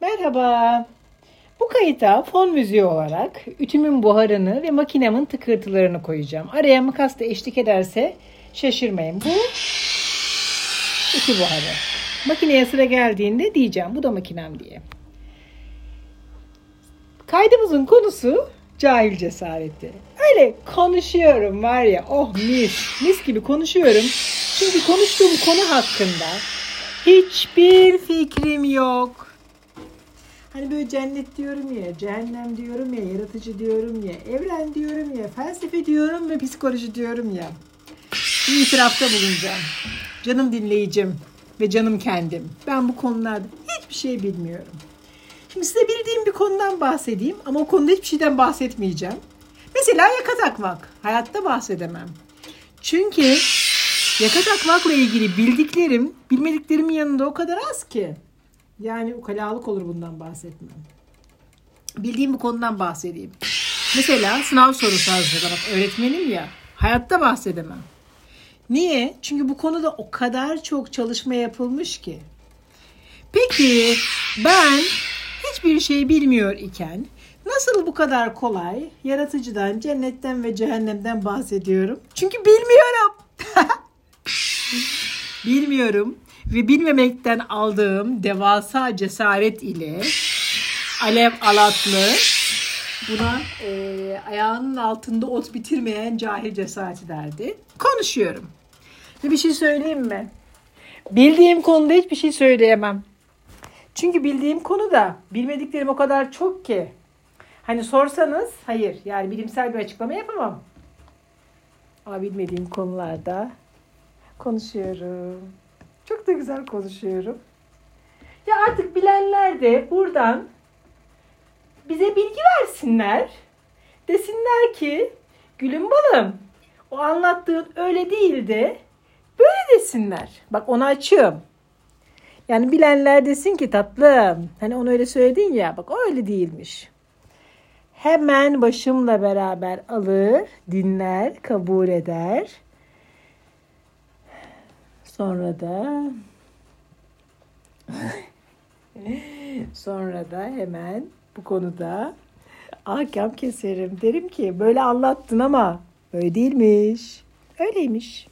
Merhaba. Bu kayıta fon müziği olarak ütümün buharını ve makinemin tıkırtılarını koyacağım. Araya makas da eşlik ederse şaşırmayın. Bu ütü buharı. Makineye sıra geldiğinde diyeceğim bu da makinem diye. Kaydımızın konusu cahil cesareti. Öyle konuşuyorum var ya oh mis mis gibi konuşuyorum. Çünkü konuştuğum konu hakkında hiçbir fikrim yok. Hani böyle cennet diyorum ya, cehennem diyorum ya, yaratıcı diyorum ya, evren diyorum ya, felsefe diyorum ve psikoloji diyorum ya. Bir itirafta bulunacağım. Canım dinleyicim ve canım kendim. Ben bu konularda hiçbir şey bilmiyorum. Şimdi size bildiğim bir konudan bahsedeyim ama o konuda hiçbir şeyden bahsetmeyeceğim. Mesela yaka takmak. Hayatta bahsedemem. Çünkü yaka takmakla ilgili bildiklerim, bilmediklerimin yanında o kadar az ki. Yani ukalalık olur bundan bahsetmem. Bildiğim bir konudan bahsedeyim. Mesela sınav sorusu hazırlamak. Öğretmenim ya. Hayatta bahsedemem. Niye? Çünkü bu konuda o kadar çok çalışma yapılmış ki. Peki ben hiçbir şey bilmiyor iken nasıl bu kadar kolay yaratıcıdan, cennetten ve cehennemden bahsediyorum? Çünkü bilmiyorum. bilmiyorum ve bilmemekten aldığım devasa cesaret ile Alev Alatlı buna e, ayağının altında ot bitirmeyen cahil cesareti derdi. Konuşuyorum. Ve bir şey söyleyeyim mi? Bildiğim konuda hiçbir şey söyleyemem. Çünkü bildiğim konu da bilmediklerim o kadar çok ki. Hani sorsanız hayır yani bilimsel bir açıklama yapamam. Ama bilmediğim konularda konuşuyorum. Çok da güzel konuşuyorum. Ya artık bilenler de buradan bize bilgi versinler. Desinler ki gülüm balım o anlattığın öyle değildi. Böyle desinler. Bak onu açıyorum. Yani bilenler desin ki tatlım hani onu öyle söyledin ya bak öyle değilmiş. Hemen başımla beraber alır, dinler, kabul eder. Sonra da sonra da hemen bu konuda ahkam keserim. Derim ki böyle anlattın ama öyle değilmiş. Öyleymiş.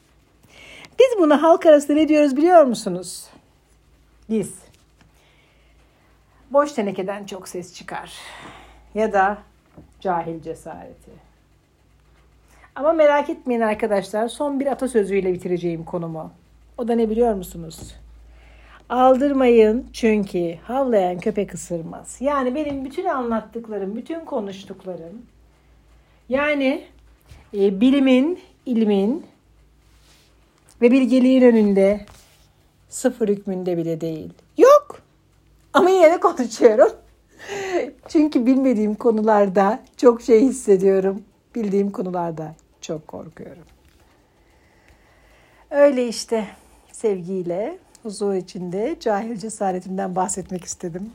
Biz bunu halk arasında ne diyoruz biliyor musunuz? Biz. Boş tenekeden çok ses çıkar. Ya da cahil cesareti. Ama merak etmeyin arkadaşlar. Son bir atasözüyle bitireceğim konumu. O da ne biliyor musunuz? Aldırmayın çünkü havlayan köpek ısırmaz. Yani benim bütün anlattıklarım, bütün konuştuklarım yani e, bilimin, ilmin ve bilgeliğin önünde sıfır hükmünde bile değil. Yok. Ama yine de konuşuyorum. Çünkü bilmediğim konularda çok şey hissediyorum. Bildiğim konularda çok korkuyorum. Öyle işte sevgiyle, huzur içinde cahil cesaretimden bahsetmek istedim.